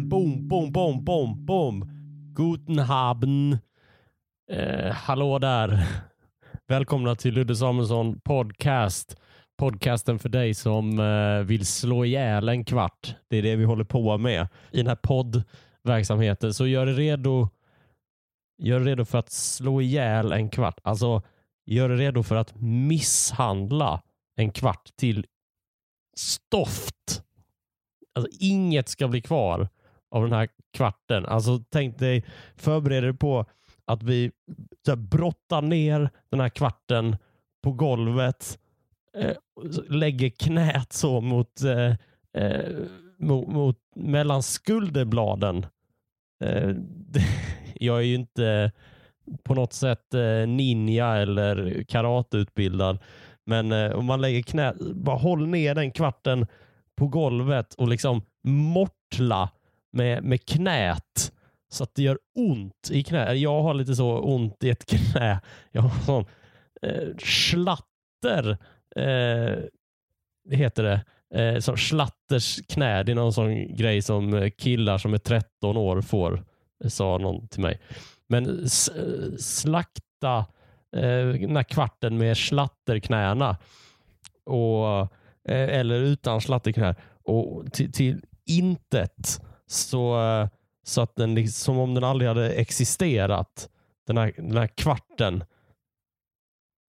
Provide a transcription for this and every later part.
bam, boom, boom, boom, boom, boom. Guten Habn. Eh, hallå där. Välkomna till Ludde Samuelsson podcast. Podcasten för dig som eh, vill slå ihjäl en kvart. Det är det vi håller på med i den här poddverksamheten. Så gör dig redo. Gör dig redo för att slå ihjäl en kvart. Alltså, gör dig redo för att misshandla en kvart till stoft. Alltså, inget ska bli kvar av den här kvarten. Alltså, tänk dig, förbered dig på att vi så här, brottar ner den här kvarten på golvet, eh, lägger knät så mot, eh, eh, mot, mot mellan skulderbladen. Eh, det, jag är ju inte på något sätt eh, ninja eller karateutbildad, men eh, om man lägger knät, bara håll ner den kvarten på golvet och liksom mortla med, med knät så att det gör ont i knät. Jag har lite så ont i ett knä. Jag har sån eh, slatter, eh, heter det. Eh, som slatters knä. Det är någon sån grej som eh, killar som är 13 år får, eh, sa någon till mig. Men eh, slakta eh, den här kvarten med slatterknäna och, eh, eller utan slatterknä och till, till intet så så att den som om den aldrig hade existerat. Den här, den här kvarten.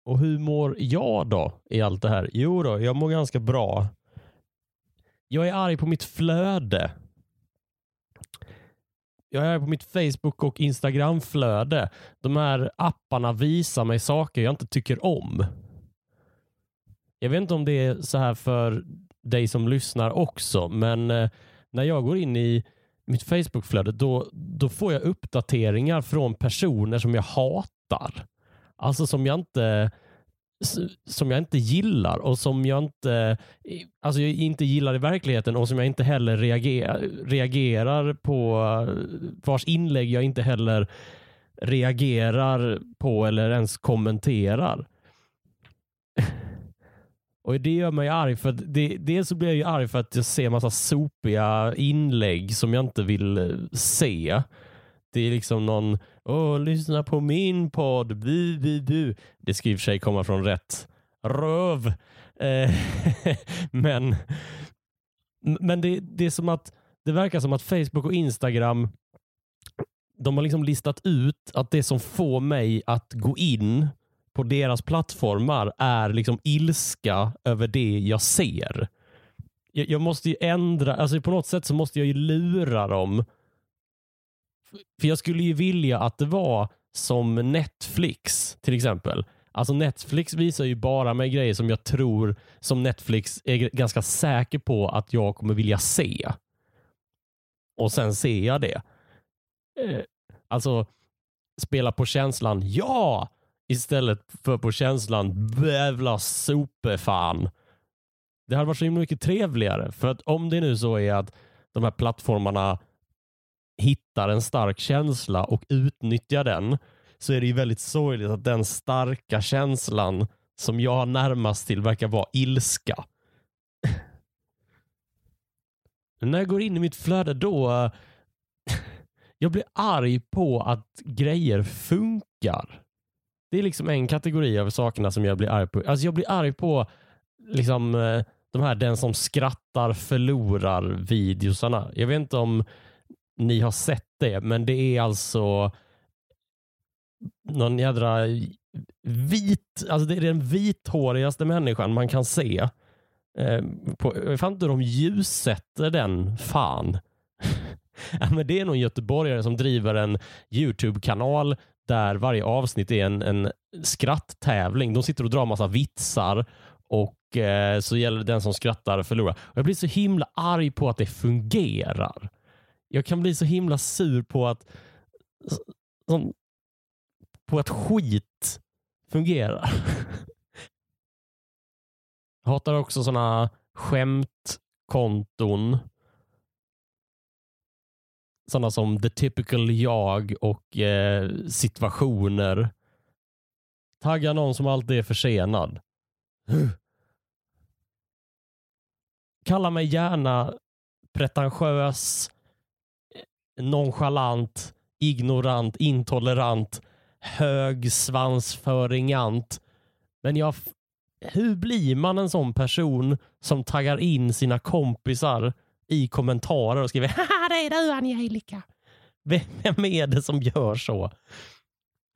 Och hur mår jag då i allt det här? Jo då, jag mår ganska bra. Jag är arg på mitt flöde. Jag är arg på mitt Facebook och Instagram-flöde. De här apparna visar mig saker jag inte tycker om. Jag vet inte om det är så här för dig som lyssnar också, men eh, när jag går in i mitt Facebookflöde, då, då får jag uppdateringar från personer som jag hatar. Alltså som jag inte som jag inte gillar och som jag inte, alltså jag inte gillar i verkligheten och som jag inte heller reagerar, reagerar på, vars inlägg jag inte heller reagerar på eller ens kommenterar. Och Det gör mig arg. för det, Dels så blir jag ju arg för att jag ser massa sopiga inlägg som jag inte vill eh, se. Det är liksom någon, åh, lyssna på min podd, bu, bu, bu. Det ska i och för sig komma från rätt röv. Eh, men men det, det är som att det verkar som att Facebook och Instagram de har liksom listat ut att det som får mig att gå in på deras plattformar är liksom ilska över det jag ser. Jag, jag måste ju ändra, alltså på något sätt så måste jag ju lura dem. För jag skulle ju vilja att det var som Netflix till exempel. Alltså Netflix visar ju bara mig grejer som jag tror som Netflix är ganska säker på att jag kommer vilja se. Och sen ser jag det. Eh, alltså, spela på känslan. Ja, istället för på känslan jävla superfan. Det hade varit så himla mycket trevligare. För att om det nu så är att de här plattformarna hittar en stark känsla och utnyttjar den så är det ju väldigt sorgligt att den starka känslan som jag har närmast till verkar vara ilska. När jag går in i mitt flöde då eh, jag blir arg på att grejer funkar. Det är liksom en kategori av sakerna som jag blir arg på. Alltså jag blir arg på liksom eh, de här den som skrattar förlorar videosarna. Jag vet inte om ni har sett det, men det är alltså någon jädra vit, alltså det är den vithårigaste människan man kan se. Eh, på, jag fan inte hur de ljussätter den fan. ja, men det är någon göteborgare som driver en YouTube-kanal där varje avsnitt är en, en skratttävling. De sitter och drar massa vitsar och eh, så gäller det den som skrattar förlorar. Och jag blir så himla arg på att det fungerar. Jag kan bli så himla sur på att som, på att skit fungerar. Jag hatar också sådana skämtkonton sådana som the typical jag och eh, situationer. Tagga någon som alltid är försenad. Kalla mig gärna pretentiös eh, nonchalant, ignorant, intolerant, hög svansföringant. Men jag, hur blir man en sån person som taggar in sina kompisar i kommentarer och skriver Haha, är du Angelica. Vem är det som gör så?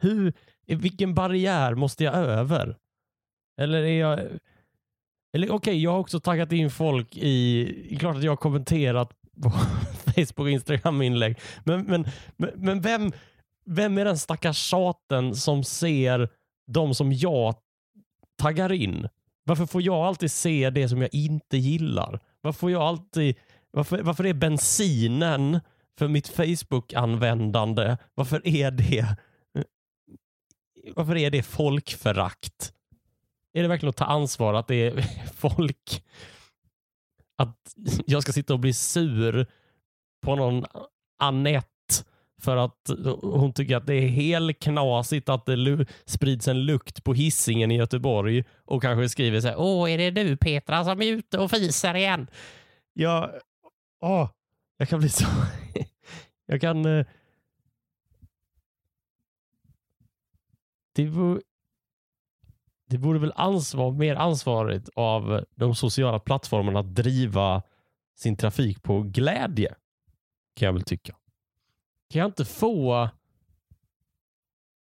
Hur, vilken barriär måste jag över? Eller är jag... Eller okej, okay, jag har också taggat in folk i... Klart att jag har kommenterat på Facebook och Instagram-inlägg. Men, men, men, men vem, vem är den stackars tjaten som ser de som jag taggar in? Varför får jag alltid se det som jag inte gillar? Varför får jag alltid... Varför, varför är bensinen för mitt Facebook-användande, varför är det varför är det folkförakt? Är det verkligen att ta ansvar att det är folk att jag ska sitta och bli sur på någon Annette för att hon tycker att det är helt knasigt att det sprids en lukt på hissingen i Göteborg och kanske skriver så här, Åh, är det du Petra som är ute och fiser igen? Jag, åh, jag kan bli så... jag kan... Eh, det, vore, det vore väl ansvar, mer ansvarigt av de sociala plattformarna att driva sin trafik på glädje. Kan jag väl tycka. Kan jag inte få...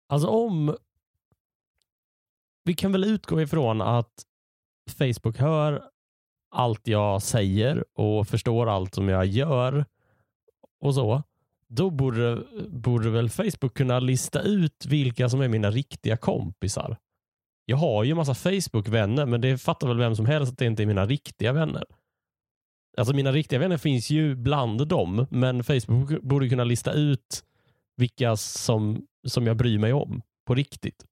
Alltså om... Vi kan väl utgå ifrån att Facebook hör allt jag säger och förstår allt som jag gör och så, då borde, borde väl Facebook kunna lista ut vilka som är mina riktiga kompisar. Jag har ju massa Facebook-vänner, men det fattar väl vem som helst att det inte är mina riktiga vänner. Alltså mina riktiga vänner finns ju bland dem, men Facebook borde kunna lista ut vilka som, som jag bryr mig om på riktigt.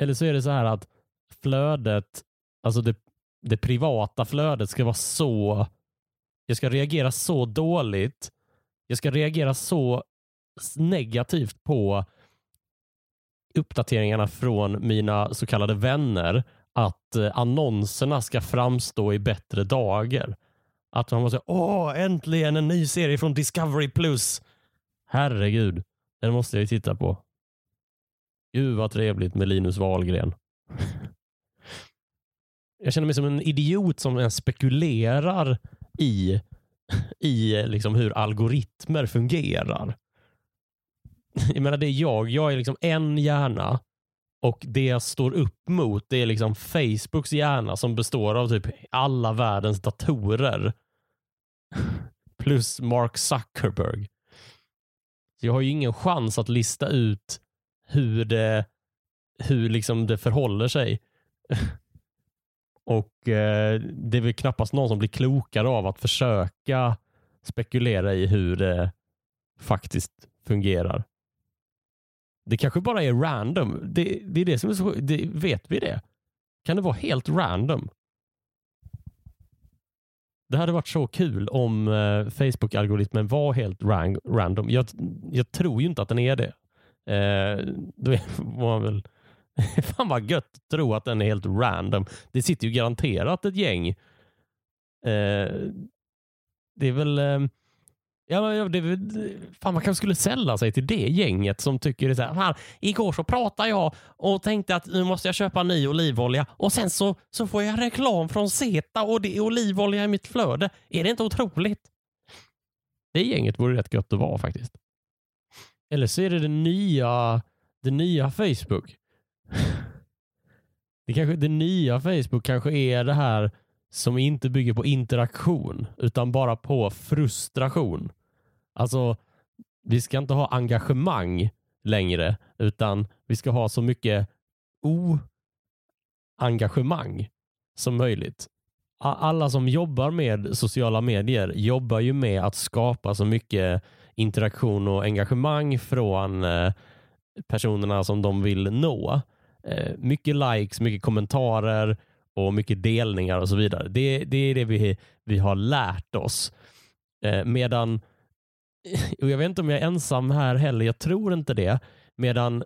Eller så är det så här att flödet, alltså det, det privata flödet ska vara så... Jag ska reagera så dåligt. Jag ska reagera så negativt på uppdateringarna från mina så kallade vänner att eh, annonserna ska framstå i bättre dagar. Att man måste säga åh, äntligen en ny serie från Discovery Plus. Herregud, den måste jag ju titta på. Gud vad trevligt med Linus Wahlgren. jag känner mig som en idiot som spekulerar i, i liksom hur algoritmer fungerar. Jag menar, det är jag. Jag är liksom en hjärna och det jag står upp mot det är liksom Facebooks hjärna som består av typ alla världens datorer. Plus Mark Zuckerberg. Så jag har ju ingen chans att lista ut hur det, hur liksom det förhåller sig. Och eh, det är väl knappast någon som blir klokare av att försöka spekulera i hur det faktiskt fungerar. Det kanske bara är random. Det, det är det som är så det, Vet vi det? Kan det vara helt random? Det hade varit så kul om eh, Facebook-algoritmen var helt ran random. Jag, jag, tror ju inte att den är det. Eh, då är man väl Fan vad gött att tro att den är helt random. Det sitter ju garanterat ett gäng. Eh, det är väl... Eh, ja, det, fan, man kanske skulle sälla sig till det gänget som tycker det är så här, fan, igår så pratade jag och tänkte att nu måste jag köpa ny olivolja och sen så, så får jag reklam från Zeta och det är olivolja i mitt flöde. Är det inte otroligt? Det gänget vore rätt gött att vara faktiskt. Eller så är det det nya, det nya Facebook. Det, kanske, det nya Facebook kanske är det här som inte bygger på interaktion utan bara på frustration. Alltså, vi ska inte ha engagemang längre utan vi ska ha så mycket o-engagemang som möjligt. Alla som jobbar med sociala medier jobbar ju med att skapa så mycket interaktion och engagemang från eh, personerna som de vill nå. Eh, mycket likes, mycket kommentarer och mycket delningar och så vidare. Det, det är det vi, vi har lärt oss. Eh, medan, och jag vet inte om jag är ensam här heller, jag tror inte det, medan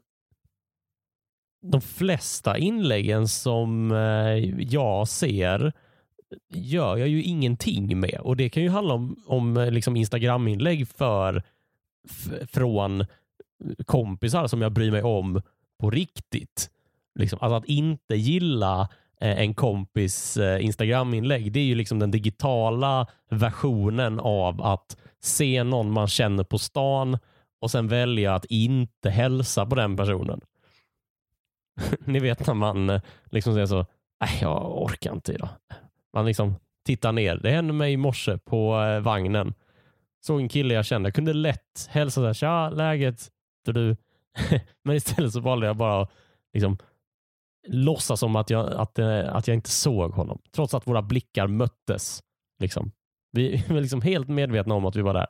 de flesta inläggen som eh, jag ser gör jag ju ingenting med. Och Det kan ju handla om, om eh, liksom Instagram-inlägg för, från kompisar som jag bryr mig om på riktigt. Liksom, alltså att inte gilla eh, en kompis eh, Instagram-inlägg, det är ju liksom den digitala versionen av att se någon man känner på stan och sen välja att inte hälsa på den personen. Ni vet när man eh, liksom säger så, nej jag orkar inte idag. Man liksom tittar ner. Det hände mig i morse på vagnen. Såg en kille jag kände, jag kunde lätt hälsa så här, tja läget? Du? Men istället så valde jag bara att liksom, låtsas som att jag, att, eh, att jag inte såg honom. Trots att våra blickar möttes. Liksom. Vi var liksom helt medvetna om att vi var där.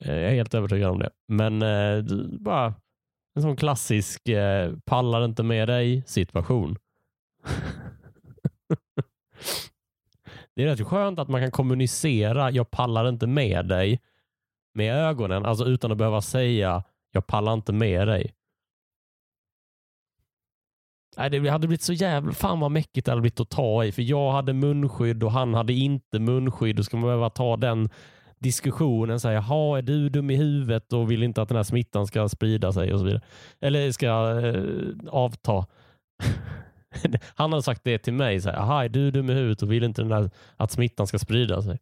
Eh, jag är helt övertygad om det. Men eh, bara en sån klassisk eh, pallar inte med dig situation. det är rätt skönt att man kan kommunicera jag pallar inte med dig med ögonen, alltså utan att behöva säga jag pallar inte med dig. Nej, det hade blivit så jävla... Fan vad mäckigt det hade blivit att ta i. För jag hade munskydd och han hade inte munskydd. Då ska man behöva ta den diskussionen. Så Jaha, är du dum i huvudet och vill inte att den här smittan ska sprida sig och så vidare. Eller ska eh, avta. han hade sagt det till mig. Så här, Jaha, är du dum i huvudet och vill inte den här, att smittan ska sprida sig.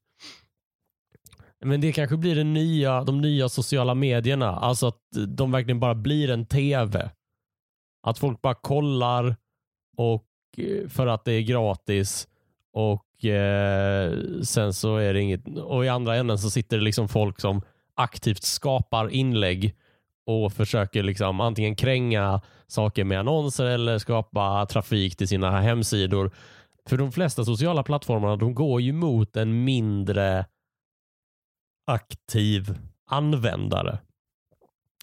Men det kanske blir det nya, de nya sociala medierna. Alltså att de verkligen bara blir en tv. Att folk bara kollar och eh, för att det är gratis och eh, sen så är det inget. Och i andra änden så sitter det liksom folk som aktivt skapar inlägg och försöker liksom antingen kränga saker med annonser eller skapa trafik till sina hemsidor. För de flesta sociala plattformarna de går ju mot en mindre aktiv användare.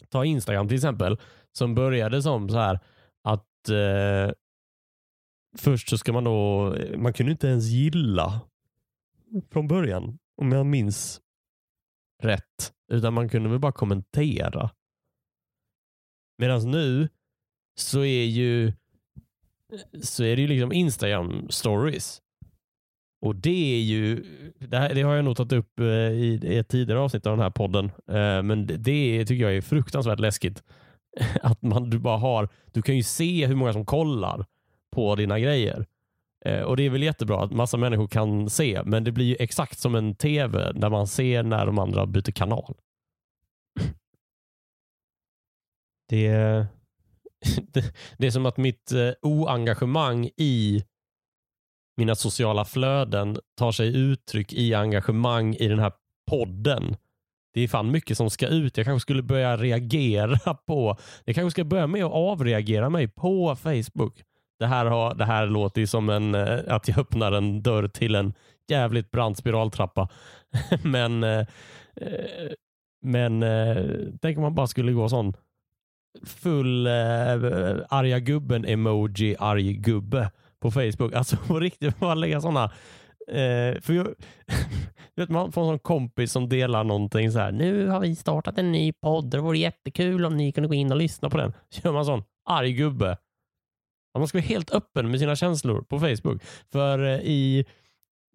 Ta Instagram till exempel som började som så här att eh, först så ska man då, man kunde inte ens gilla från början om jag minns rätt, utan man kunde väl bara kommentera. Medan nu så är ju så är det ju liksom Instagram stories. Och det är ju, det, här, det har jag nog tagit upp i, i ett tidigare avsnitt av den här podden, eh, men det, det tycker jag är fruktansvärt läskigt. Att man, du bara har, du kan ju se hur många som kollar på dina grejer. Eh, och det är väl jättebra att massa människor kan se, men det blir ju exakt som en tv där man ser när de andra byter kanal. Det, det, det är som att mitt eh, oengagemang i mina sociala flöden tar sig uttryck i engagemang i den här podden. Det är fan mycket som ska ut. Jag kanske skulle börja reagera på, jag kanske ska börja med att avreagera mig på Facebook. Det här, har, det här låter ju som en, eh, att jag öppnar en dörr till en jävligt brant spiraltrappa. men eh, eh, men tänk om man bara skulle gå sån full arga gubben-emoji, arg gubbe på Facebook. Alltså på riktigt, bara lägga sådana eh, för jag, vet, man får en sån kompis som delar någonting så här. Nu har vi startat en ny podd. Det vore jättekul om ni kunde gå in och lyssna på den. Så gör man sån arg gubbe. Man ska vara helt öppen med sina känslor på Facebook. För eh, i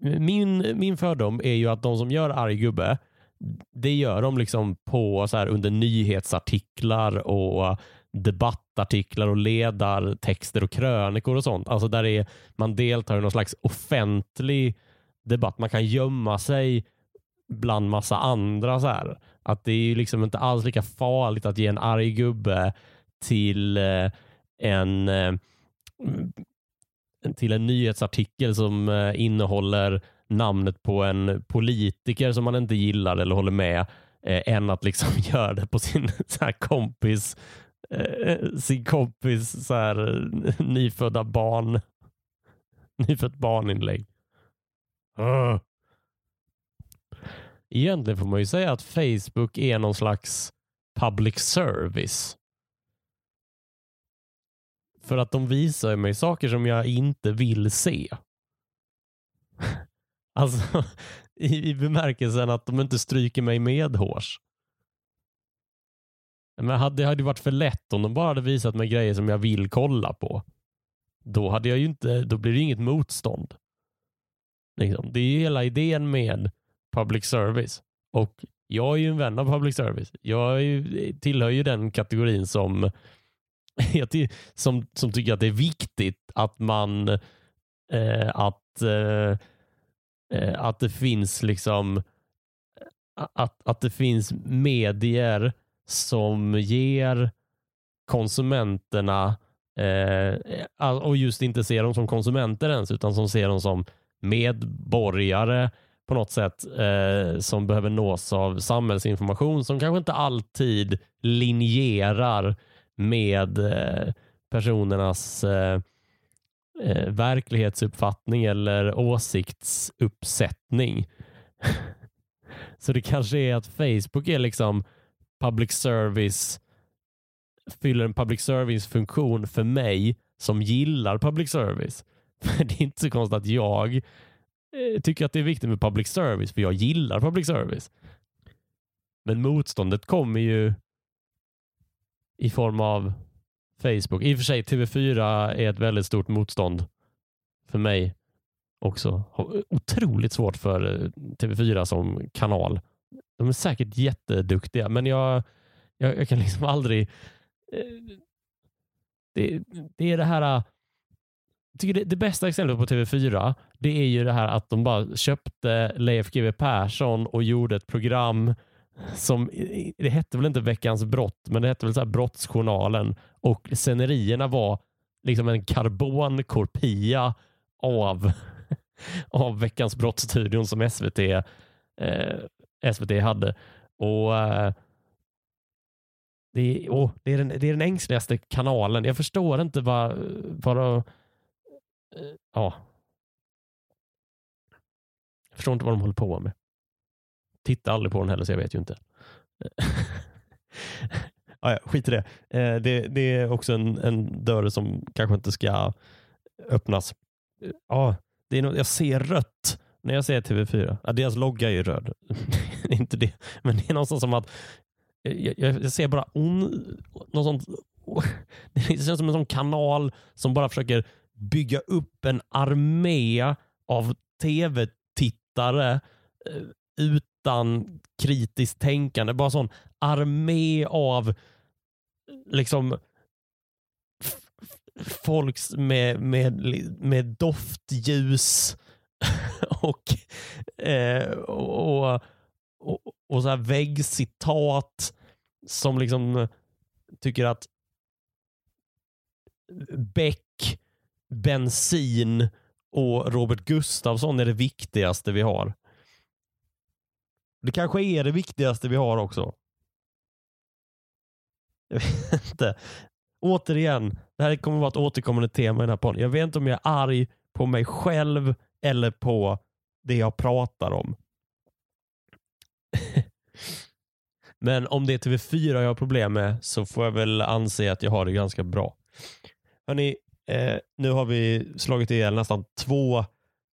min, min fördom är ju att de som gör arg gubbe, det gör de liksom på så här under nyhetsartiklar och debattartiklar och ledartexter och krönikor och sånt. Alltså där är, man deltar i någon slags offentlig debatt. Man kan gömma sig bland massa andra. så här. Att det är liksom inte alls lika farligt att ge en arg gubbe till eh, en eh, till en nyhetsartikel som eh, innehåller namnet på en politiker som man inte gillar eller håller med än att liksom göra det på sin så kompis Eh, eh, sin kompis så här, eh, nyfödda barn. Nyfött barninlägg. Uh. Egentligen får man ju säga att Facebook är någon slags public service. För att de visar mig saker som jag inte vill se. Alltså i, i bemärkelsen att de inte stryker mig medhårs. Men hade, det hade varit för lätt om de bara hade visat mig grejer som jag vill kolla på. Då, hade jag ju inte, då blir det inget motstånd. Liksom. Det är ju hela idén med public service. Och jag är ju en vän av public service. Jag ju, tillhör ju den kategorin som, som, som tycker att det är viktigt att man eh, att, eh, eh att det finns liksom att, att det finns medier som ger konsumenterna eh, och just inte ser dem som konsumenter ens utan som ser dem som medborgare på något sätt eh, som behöver nås av samhällsinformation som kanske inte alltid linjerar med eh, personernas eh, eh verklighetsuppfattning eller åsiktsuppsättning. Så det kanske är att Facebook är liksom public service, fyller en public service funktion för mig som gillar public service. det är inte så konstigt att jag eh, tycker att det är viktigt med public service, för jag gillar public service. Men motståndet kommer ju i form av Facebook. I och för sig, TV4 är ett väldigt stort motstånd för mig också. Otroligt svårt för eh, TV4 som kanal. De är säkert jätteduktiga, men jag, jag, jag kan liksom aldrig... Eh, det, det är det här... Eh, tycker det, det, bästa exemplet på TV4 det är ju det här att de bara köpte Leif GW Persson och gjorde ett program som, det hette väl inte Veckans brott, men det hette väl så här Brottsjournalen och scenerierna var liksom en karbonkopia av av veckans brottsstudion som SVT, eh, SVT hade. Och eh, det, är, oh, det, är den, det är den ängsligaste kanalen. Jag förstår inte vad... vad eh, ja. Jag förstår inte vad de håller på med. Tittar aldrig på den heller så jag vet ju inte. ah, ja, skit i det. Eh, det. Det är också en, en dörr som kanske inte ska öppnas. Eh, ja, det är något, jag ser rött när jag ser TV4. Ja, deras logga är ju röd. inte det. Men det är någonstans som att eh, jag, jag, ser bara on, något sånt, det känns som en sån kanal som bara försöker bygga upp en armé av tv-tittare eh, utan kritiskt tänkande. Bara sån armé av liksom folks med, med, med doftljus och, eh, och, och, och, så här väggcitat som liksom tycker att Beck, bensin och Robert Gustafsson är det viktigaste vi har. Det kanske är det viktigaste vi har också. Jag vet inte återigen, det här kommer att vara ett återkommande tema i den här podden. Jag vet inte om jag är arg på mig själv eller på det jag pratar om. Men om det är TV4 jag har problem med så får jag väl anse att jag har det ganska bra. Hörrni, eh, nu har vi slagit ihjäl nästan två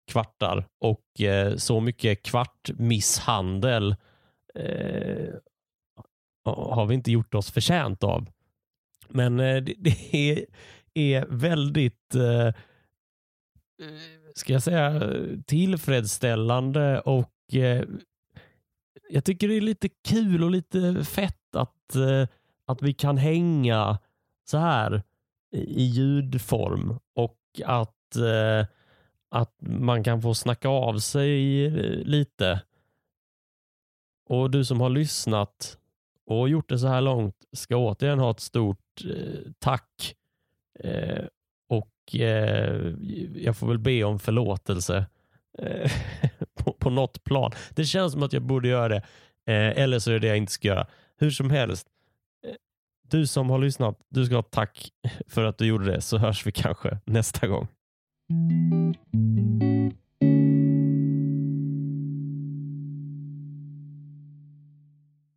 kvartar och eh, så mycket kvartmisshandel eh, har vi inte gjort oss förtjänt av. Men eh, det, det är, är, väldigt, eh, ska jag säga, tillfredsställande och eh, jag tycker det är lite kul och lite fett att, eh, att vi kan hänga så här i ljudform och att, eh, att man kan få snacka av sig eh, lite. Och du som har lyssnat och gjort det så här långt ska återigen ha ett stort eh, tack. Och eh, jag får väl be om förlåtelse eh, på, på något plan. Det känns som att jag borde göra det. Eh, eller så är det det jag inte ska göra. Hur som helst. Eh, du som har lyssnat, du ska ha tack för att du gjorde det så hörs vi kanske nästa gång.